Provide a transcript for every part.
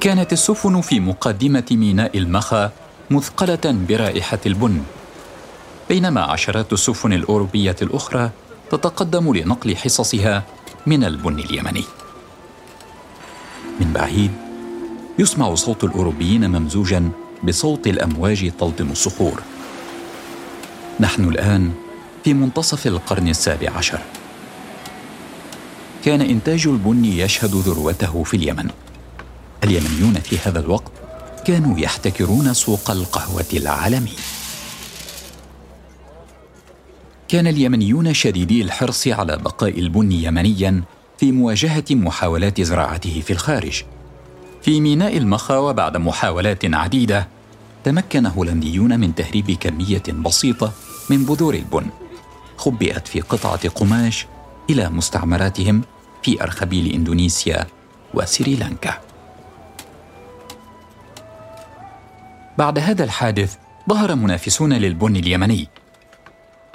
كانت السفن في مقدمة ميناء المخا مثقلة برائحة البن. بينما عشرات السفن الأوروبية الأخرى تتقدم لنقل حصصها من البن اليمني. من بعيد يسمع صوت الأوروبيين ممزوجا بصوت الأمواج تلطم الصخور. نحن الآن في منتصف القرن السابع عشر. كان إنتاج البن يشهد ذروته في اليمن. اليمنيون في هذا الوقت كانوا يحتكرون سوق القهوة العالمي. كان اليمنيون شديدي الحرص على بقاء البن يمنيا في مواجهة محاولات زراعته في الخارج. في ميناء المخا وبعد محاولات عديدة تمكن هولنديون من تهريب كمية بسيطة من بذور البن. خبئت في قطعة قماش إلى مستعمراتهم في أرخبيل إندونيسيا وسريلانكا. بعد هذا الحادث ظهر منافسون للبن اليمني.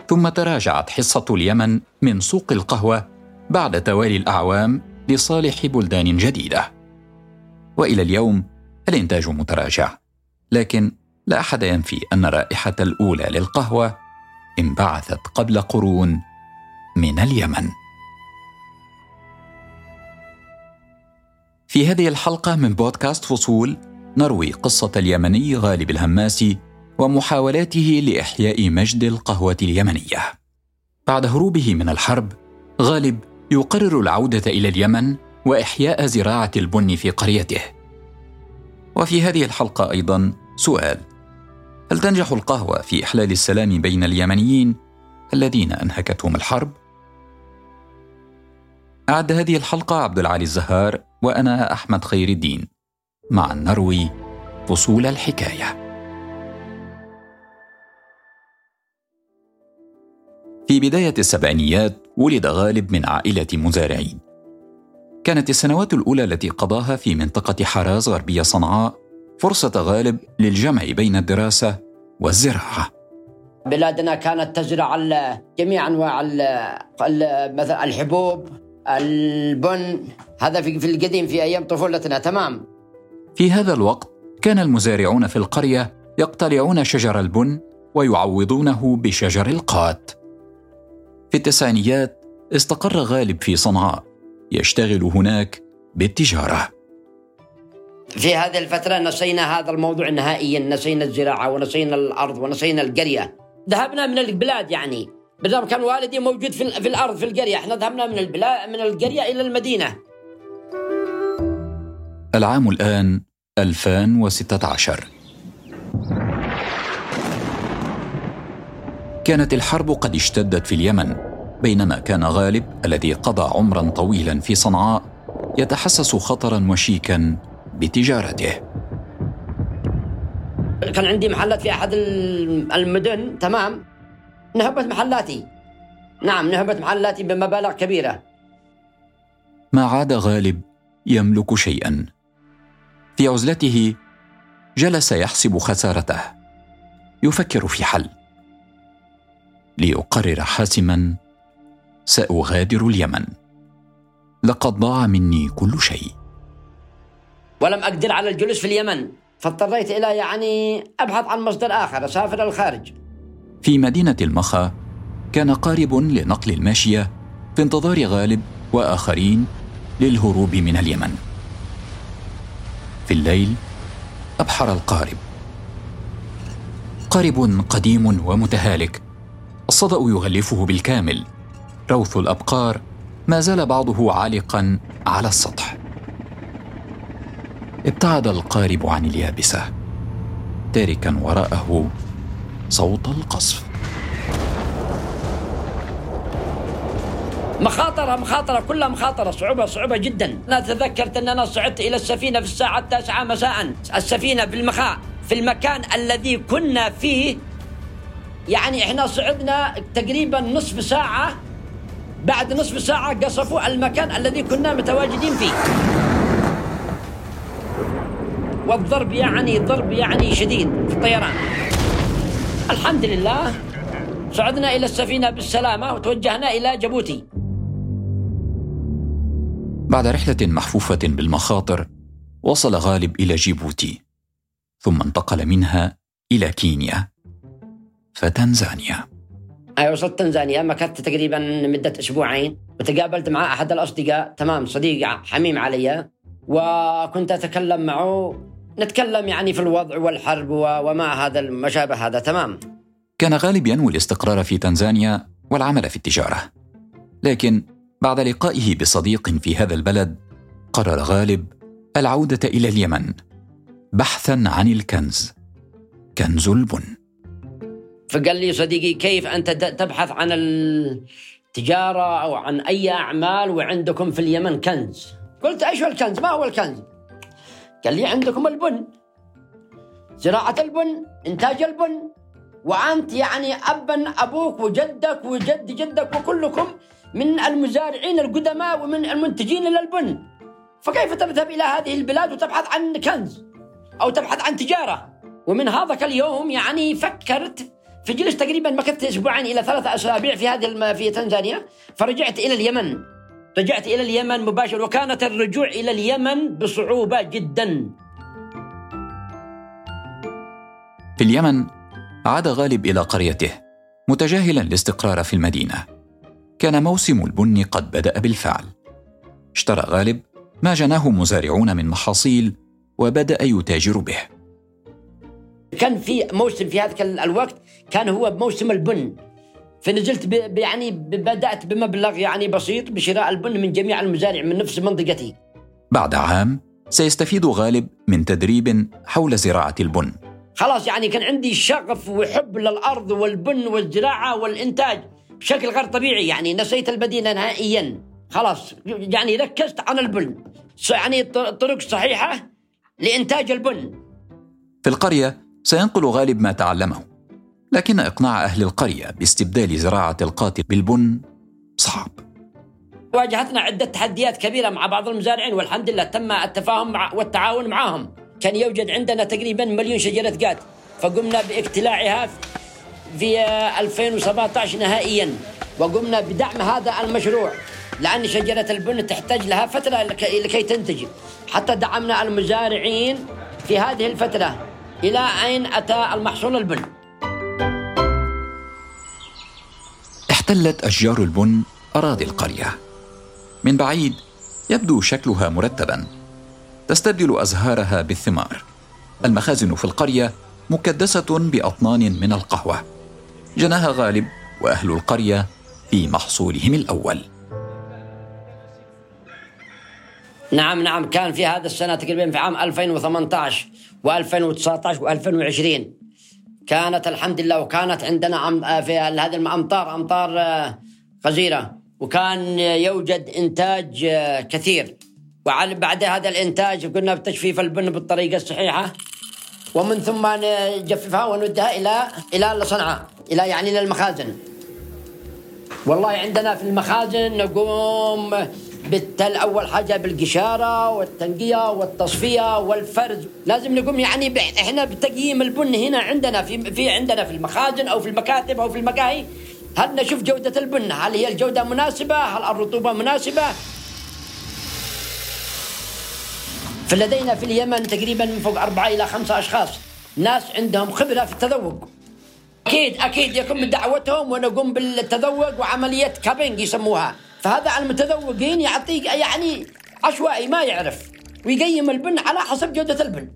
ثم تراجعت حصة اليمن من سوق القهوة بعد توالي الأعوام لصالح بلدان جديدة. وإلى اليوم الإنتاج متراجع لكن لا أحد ينفي أن الرائحه الأولى للقهوة انبعثت قبل قرون من اليمن. في هذه الحلقة من بودكاست فصول نروي قصة اليمني غالب الهماسي ومحاولاته لإحياء مجد القهوة اليمنية. بعد هروبه من الحرب غالب يقرر العودة إلى اليمن وإحياء زراعة البن في قريته. وفي هذه الحلقة أيضا سؤال هل تنجح القهوة في إحلال السلام بين اليمنيين الذين أنهكتهم الحرب؟ أعد هذه الحلقة عبد العالي الزهار وأنا أحمد خير الدين. مع نروي فصول الحكاية. في بداية السبعينيات ولد غالب من عائلة مزارعين. كانت السنوات الأولى التي قضاها في منطقة حراز غربية صنعاء فرصة غالب للجمع بين الدراسة والزراعة. بلادنا كانت تزرع جميع أنواع مثلا الحبوب البن هذا في القديم في أيام طفولتنا تمام. في هذا الوقت كان المزارعون في القرية يقتلعون شجر البن ويعوضونه بشجر القات. في التسعينيات استقر غالب في صنعاء يشتغل هناك بالتجارة. في هذه الفترة نسينا هذا الموضوع نهائيا نسينا الزراعة ونسينا الأرض ونسينا القرية. ذهبنا من البلاد يعني. بالضبط كان والدي موجود في, في الأرض في القرية. إحنا ذهبنا من البلاد من القرية إلى المدينة. العام الآن 2016 كانت الحرب قد اشتدت في اليمن بينما كان غالب الذي قضى عمرا طويلا في صنعاء يتحسس خطرا وشيكا بتجارته. كان عندي محلات في أحد المدن تمام؟ نهبت محلاتي. نعم نهبت محلاتي بمبالغ كبيرة. ما عاد غالب يملك شيئا. في عزلته جلس يحسب خسارته. يفكر في حل. ليقرر حاسما سأغادر اليمن. لقد ضاع مني كل شيء. ولم أقدر على الجلوس في اليمن فاضطريت إلى يعني أبحث عن مصدر آخر أسافر الخارج. في مدينة المخا كان قارب لنقل الماشية في انتظار غالب وآخرين للهروب من اليمن. في الليل أبحر القارب. قارب قديم ومتهالك الصدأ يغلفه بالكامل. روث الأبقار ما زال بعضه عالقا على السطح. ابتعد القارب عن اليابسة. تاركا وراءه صوت القصف. مخاطرة مخاطرة كلها مخاطرة صعوبة صعوبة جدا. أنا تذكرت أن أنا صعدت إلى السفينة في الساعة التاسعة مساء. السفينة في المخاء في المكان الذي كنا فيه. يعني إحنا صعدنا تقريبا نصف ساعة. بعد نصف ساعة قصفوا المكان الذي كنا متواجدين فيه. والضرب يعني ضرب يعني شديد في الطيران. الحمد لله صعدنا إلى السفينة بالسلامة وتوجهنا إلى جيبوتي بعد رحلة محفوفة بالمخاطر وصل غالب إلى جيبوتي ثم انتقل منها إلى كينيا فتنزانيا. أي وصلت تنزانيا مكثت تقريبا مدة أسبوعين وتقابلت مع أحد الأصدقاء. تمام صديق حميم علي وكنت أتكلم معه. نتكلم يعني في الوضع والحرب وما هذا ما شابه هذا. تمام. كان غالب ينوي الاستقرار في تنزانيا والعمل في التجارة لكن بعد لقائه بصديق في هذا البلد قرر غالب العودة إلى اليمن بحثا عن الكنز. كنز البن. فقال لي صديقي كيف أنت تبحث عن التجارة أو عن أي أعمال وعندكم في اليمن كنز؟ قلت إيش هو الكنز؟ ما هو الكنز؟ قال لي عندكم البن. زراعة البن إنتاج البن. وأنت يعني أبا أبوك وجدك وجد جدك وكلكم من المزارعين القدماء ومن المنتجين للبن فكيف تذهب إلى هذه البلاد وتبحث عن كنز أو تبحث عن تجارة؟ ومن هذاك اليوم يعني فكرت فجلست تقريبا مكثت أسبوعين إلى ثلاثة أسابيع في هذه في تنزانيا. فرجعت إلى اليمن. رجعت إلى اليمن مباشرة وكانت الرجوع إلى اليمن بصعوبة جدا. في اليمن عاد غالب إلى قريته متجاهلا الاستقرار في المدينة. كان موسم البن قد بدأ بالفعل. اشترى غالب ما جناه مزارعون من محاصيل وبدأ يتاجر به. كان في موسم في هذاك الوقت كان هو بموسم البن. فنزلت يعني بدأت بمبلغ يعني بسيط بشراء البن من جميع المزارع من نفس منطقتي. بعد عام سيستفيد غالب من تدريب حول زراعة البن. خلاص يعني كان عندي شغف وحب للأرض والبن والزراعة والإنتاج بشكل غير طبيعي يعني نسيت المدينة نهائيا. خلاص يعني ركزت على البن. يعني طرق صحيحة لإنتاج البن. في القرية سينقل غالب ما تعلمه لكن إقناع أهل القرية باستبدال زراعة القاتل بالبن صعب. واجهتنا عدة تحديات كبيرة مع بعض المزارعين والحمد لله تم التفاهم والتعاون معهم كان يوجد عندنا تقريبا مليون شجرة قات فقمنا باقتلاعها في 2017 نهائيا. وقمنا بدعم هذا المشروع لأن شجرة البن تحتاج لها فترة لكي تنتج حتى دعمنا المزارعين في هذه الفترة. إلى أين أتى المحصول البن؟ احتلت أشجار البن أراضي القرية. من بعيد يبدو شكلها مرتبا. تستبدل أزهارها بالثمار. المخازن في القرية مكدسة بأطنان من القهوة. جناها غالب وأهل القرية في محصولهم الأول. نعم نعم كان في هذا السنة تقريبا في عام 2018 و2019 و2020 كانت الحمد لله وكانت عندنا في هذه الامطار امطار آه، غزيرة. وكان يوجد إنتاج آه، كثير وبعد هذا الإنتاج قلنا بتجفيف البن بالطريقة الصحيحة. ومن ثم نجففها وندها إلى إلى صنعاء إلى يعني للمخازن والله عندنا في المخازن نقوم بالتل أول حاجة بالقشارة والتنقية والتصفية والفرز. لازم نقوم يعني إحنا بتقييم البن هنا عندنا في في عندنا في المخازن أو في المكاتب أو في المقاهي. هل نشوف جودة البن؟ هل هي الجودة مناسبة؟ هل الرطوبة مناسبة؟ فلدينا في اليمن تقريبا من فوق أربعة إلى خمسة أشخاص. ناس عندهم خبرة في التذوق. أكيد أكيد يكون بدعوتهم ونقوم بالتذوق وعملية كابينج يسموها. فهذا المتذوقين يعطيك يعني عشوائي ما يعرف. ويقيم البن على حسب جودة البن.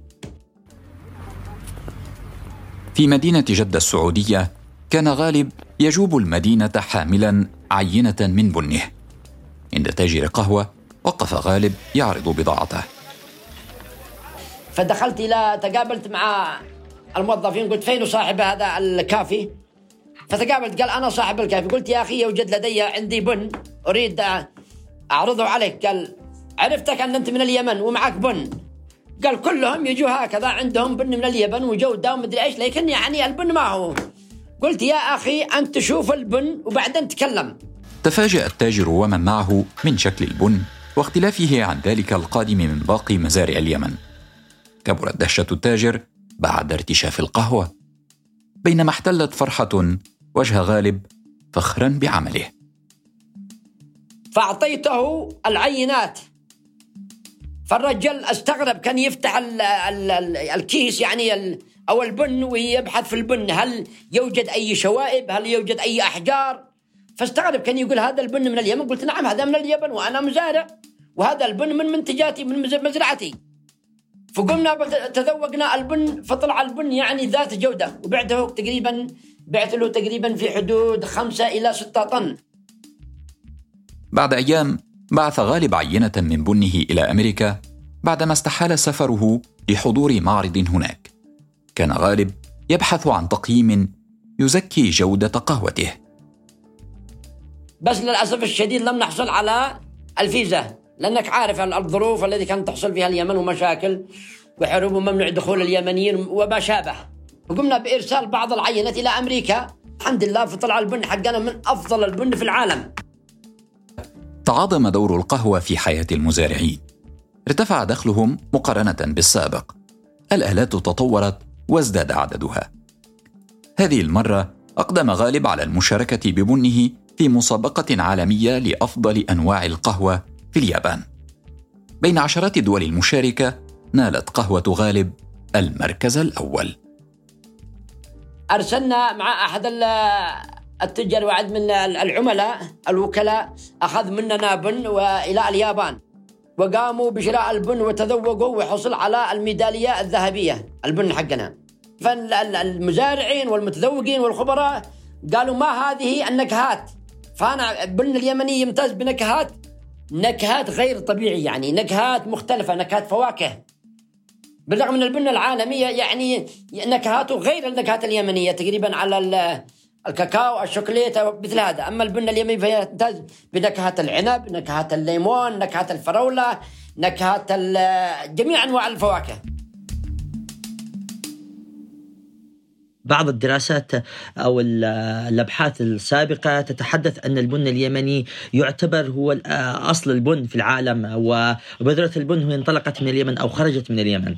في مدينة جدة السعودية كان غالب يجوب المدينة حاملا عينة من بنه. عند تاجر قهوة وقف غالب يعرض بضاعته. فدخلت إلى تقابلت مع الموظفين قلت فين صاحب هذا الكافي؟ فتقابلت قال أنا صاحب الكافي. قلت يا أخي يوجد لدي عندي بن أريد أعرضه عليك. قال عرفتك أن أنت من اليمن ومعك بن. قال كلهم يجوا هكذا عندهم بن من اليمن وجودة ومدري إيش لكن يعني البن ما هو. قلت يا أخي أنت شوف البن وبعدين تكلم. تفاجأ التاجر ومن معه من شكل البن واختلافه عن ذلك القادم من باقي مزارع اليمن. كبرت دهشة التاجر بعد ارتشاف القهوة. بينما احتلت فرحة وجه غالب فخرا بعمله. فأعطيته العينات. فالرجل استغرب كان يفتح ال ال ال الكيس يعني ال أو البن ويبحث في البن هل يوجد أي شوائب؟ هل يوجد أي أحجار؟ فاستغرب كان يقول هذا البن من اليمن؟ قلت نعم هذا من اليمن وأنا مزارع وهذا البن من منتجاتي من مزرعتي. فقمنا تذوقنا البن فطلع البن يعني ذات جودة. وبعته تقريبا بعت له تقريبا في حدود خمسة إلى ستة طن. بعد أيام بعث غالب عينة من بنه إلى أمريكا بعدما استحال سفره لحضور معرض هناك. كان غالب يبحث عن تقييم يزكي جودة قهوته. بس للأسف الشديد لم نحصل على الفيزا. لأنك عارف الظروف التي كانت تحصل فيها اليمن ومشاكل وحروب وممنوع دخول اليمنيين وما شابه. وقمنا بإرسال بعض العينات إلى أمريكا. الحمد لله فطلع البن حقنا من أفضل البن في العالم. تعاظم دور القهوة في حياة المزارعين. ارتفع دخلهم مقارنة بالسابق. الآلات تطورت وازداد عددها. هذه المرة أقدم غالب على المشاركة ببنه في مسابقة عالمية لأفضل أنواع القهوة في اليابان. بين عشرات الدول المشاركة نالت قهوة غالب المركز الأول. أرسلنا مع أحد التجار وعد من العملاء الوكلاء أخذ مننا بن وإلى اليابان. وقاموا بشراء البن وتذوقوا وحصل على الميدالية الذهبية البن حقنا. فالمزارعين والمتذوقين والخبراء قالوا ما هذه النكهات؟ فأنا البن اليمني يمتاز بنكهات نكهات غير طبيعية يعني نكهات مختلفة نكهات فواكه. بالرغم من البن العالمية يعني نكهاته غير النكهات اليمنية تقريبا على الكاكاو الشوكولاتة مثل هذا. أما البن اليمني فهي تمتاز بنكهة العنب نكهة الليمون نكهة الفراولة نكهة جميع أنواع الفواكه. بعض الدراسات أو الأبحاث السابقة تتحدث أن البن اليمني يعتبر هو أصل البن في العالم وبذرة البن هي انطلقت من اليمن أو خرجت من اليمن.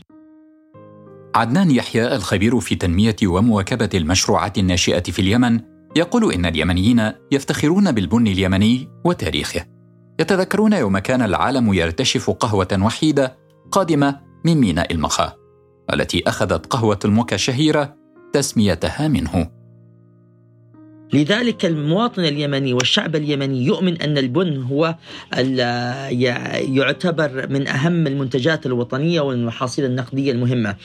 عدنان يحيى الخبير في تنمية ومواكبة المشروعات الناشئة في اليمن يقول إن اليمنيين يفتخرون بالبن اليمني وتاريخه. يتذكرون يوم كان العالم يرتشف قهوة وحيدة قادمة من ميناء المخا التي أخذت قهوة الموكا الشهيره تسميتها منه. لذلك المواطن اليمني والشعب اليمني يؤمن أن البن هو يعتبر من أهم المنتجات الوطنية والمحاصيل النقدية المهمة.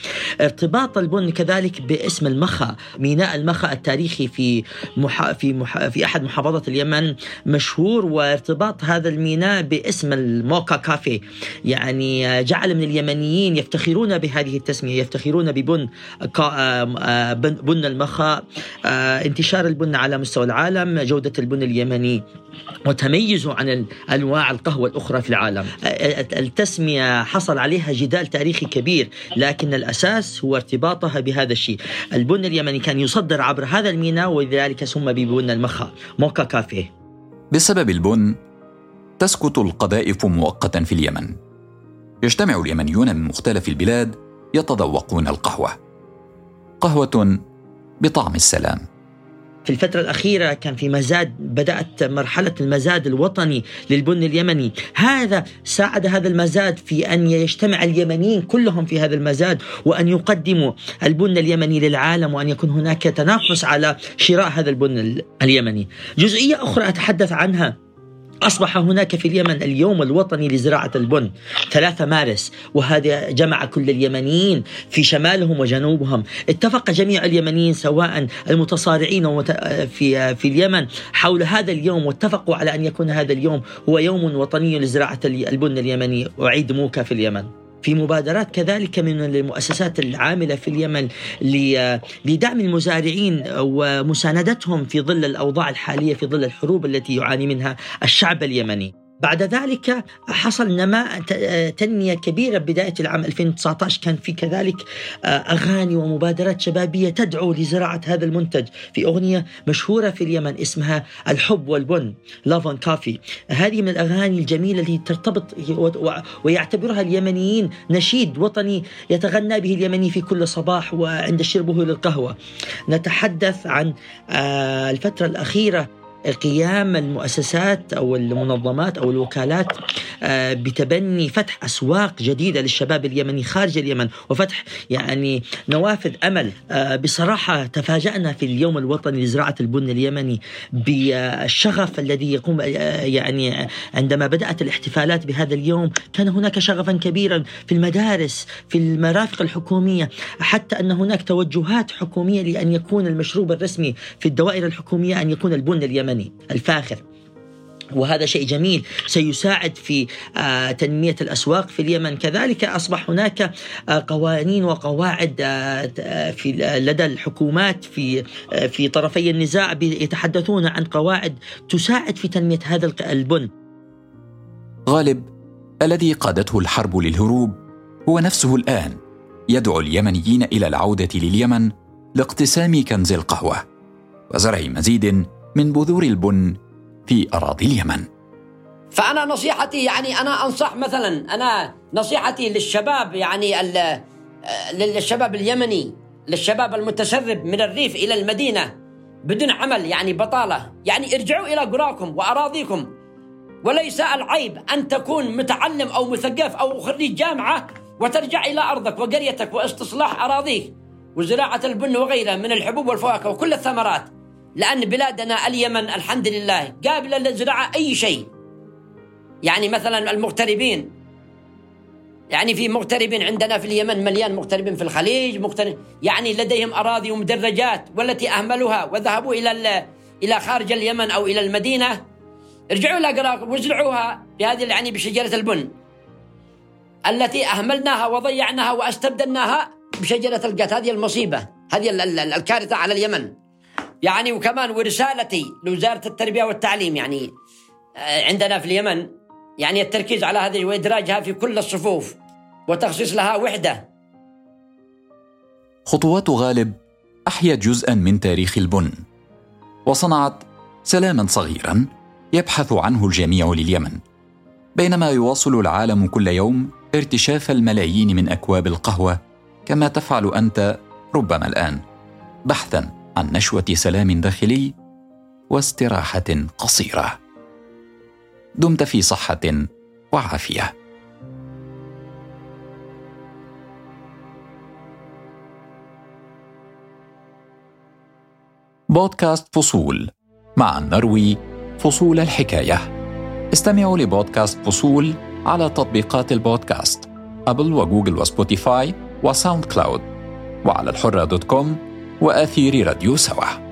ارتباط البن كذلك باسم المخا، ميناء المخا التاريخي في مح... في مح... في أحد محافظات اليمن مشهور وارتباط هذا الميناء باسم الموكا كافي يعني جعل من اليمنيين يفتخرون بهذه التسمية، يفتخرون ببن بن المخا انتشار البن على على مستوى العالم جودة البن اليمني وتميزه عن أنواع القهوة الأخرى في العالم. التسمية حصل عليها جدال تاريخي كبير، لكن الأساس هو ارتباطها بهذا الشيء. البن اليمني كان يصدر عبر هذا الميناء ولذلك سمى ببن المخا، موكا كافيه. بسبب البن تسكت القذائف مؤقتا في اليمن. يجتمع اليمنيون من مختلف البلاد يتذوقون القهوة. قهوة بطعم السلام. في الفترة الأخيرة كان في مزاد بدأت مرحلة المزاد الوطني للبن اليمني. هذا ساعد هذا المزاد في أن يجتمع اليمنيين كلهم في هذا المزاد وأن يقدموا البن اليمني للعالم وأن يكون هناك تنافس على شراء هذا البن اليمني. جزئية أخرى أتحدث عنها. أصبح هناك في اليمن اليوم الوطني لزراعة البن. 3 مارس وهذا جمع كل اليمنيين في شمالهم وجنوبهم. اتفق جميع اليمنيين سواء المتصارعين في في اليمن حول هذا اليوم واتفقوا على أن يكون هذا اليوم هو يوم وطني لزراعة البن اليمني. وعيد موكا في اليمن. في مبادرات كذلك من المؤسسات العاملة في اليمن لدعم المزارعين ومساندتهم في ظل الأوضاع الحالية في ظل الحروب التي يعاني منها الشعب اليمني. بعد ذلك حصل نماء تنمية كبيرة بداية العام 2019 كان في كذلك آه، أغاني ومبادرات شبابية تدعو لزراعة هذا المنتج في أغنية مشهورة في اليمن اسمها الحب والبن لافون كافي هذه من الأغاني الجميلة التي ترتبط ويعتبرها اليمنيين نشيد وطني يتغنى به اليمني في كل صباح وعند شربه للقهوة. نتحدث عن آه، الفترة الأخيرة قيام المؤسسات أو المنظمات أو الوكالات بتبني فتح أسواق جديدة للشباب اليمني خارج اليمن. وفتح يعني نوافذ أمل. بصراحة تفاجأنا في اليوم الوطني لزراعة البن اليمني بالشغف الذي يقوم يعني عندما بدأت الاحتفالات بهذا اليوم كان هناك شغفا كبيرا في المدارس في المرافق الحكومية. حتى أن هناك توجهات حكومية لأن يكون المشروب الرسمي في الدوائر الحكومية أن يكون البن اليمني الفاخر. وهذا شيء جميل. سيساعد في آه، تنمية الأسواق في اليمن. كذلك أصبح هناك آه، قوانين وقواعد آه، في لدى الحكومات في في طرفي النزاع يتحدثون عن قواعد تساعد في تنمية هذا البن. غالب الذي قادته الحرب للهروب هو نفسه الآن. يدعو اليمنيين إلى العودة لليمن لاقتسام كنز القهوة. وزرع مزيد من بذور البن في أراضي اليمن. فأنا نصيحتي يعني أنا أنصح مثلا أنا نصيحتي للشباب يعني للشباب اليمني للشباب المتسرب من الريف إلى المدينة بدون عمل يعني بطالة. يعني ارجعوا إلى قراكم وأراضيكم. وليس العيب أن تكون متعلم أو مثقف أو خريج جامعة وترجع إلى أرضك وقريتك واستصلاح أراضيك وزراعة البن وغيرها من الحبوب والفواكه وكل الثمرات. لأن بلادنا اليمن الحمد لله قابلة لزراعة أي شيء. يعني مثلا المغتربين. يعني في مغتربين عندنا في اليمن مليان مغتربين في الخليج مغترب يعني لديهم أراضي ومدرجات والتي أهملوها وذهبوا إلى إلى خارج اليمن أو إلى المدينة. ارجعوا لها وازرعوها بهذه يعني بشجرة البن. التي أهملناها وضيعناها وأستبدلناها بشجرة القت هذه المصيبة. هذه الكارثة على اليمن. يعني وكمان ورسالتي لوزارة التربية والتعليم يعني آه، عندنا في اليمن يعني التركيز على هذه وإدراجها في كل الصفوف وتخصيص لها وحدة. خطوات غالب أحيت جزءا من تاريخ البن. وصنعت سلاما صغيرا يبحث عنه الجميع لليمن بينما يواصل العالم كل يوم ارتشاف الملايين من أكواب القهوة كما تفعل أنت ربما الآن بحثا عن نشوة سلام داخلي واستراحة قصيرة. دمت في صحة وعافية. بودكاست فصول مع نروي فصول الحكاية. استمعوا لبودكاست فصول على تطبيقات البودكاست أبل وجوجل وسبوتيفاي وساوند كلاود وعلى الحرة dot com وأثير راديو سوا.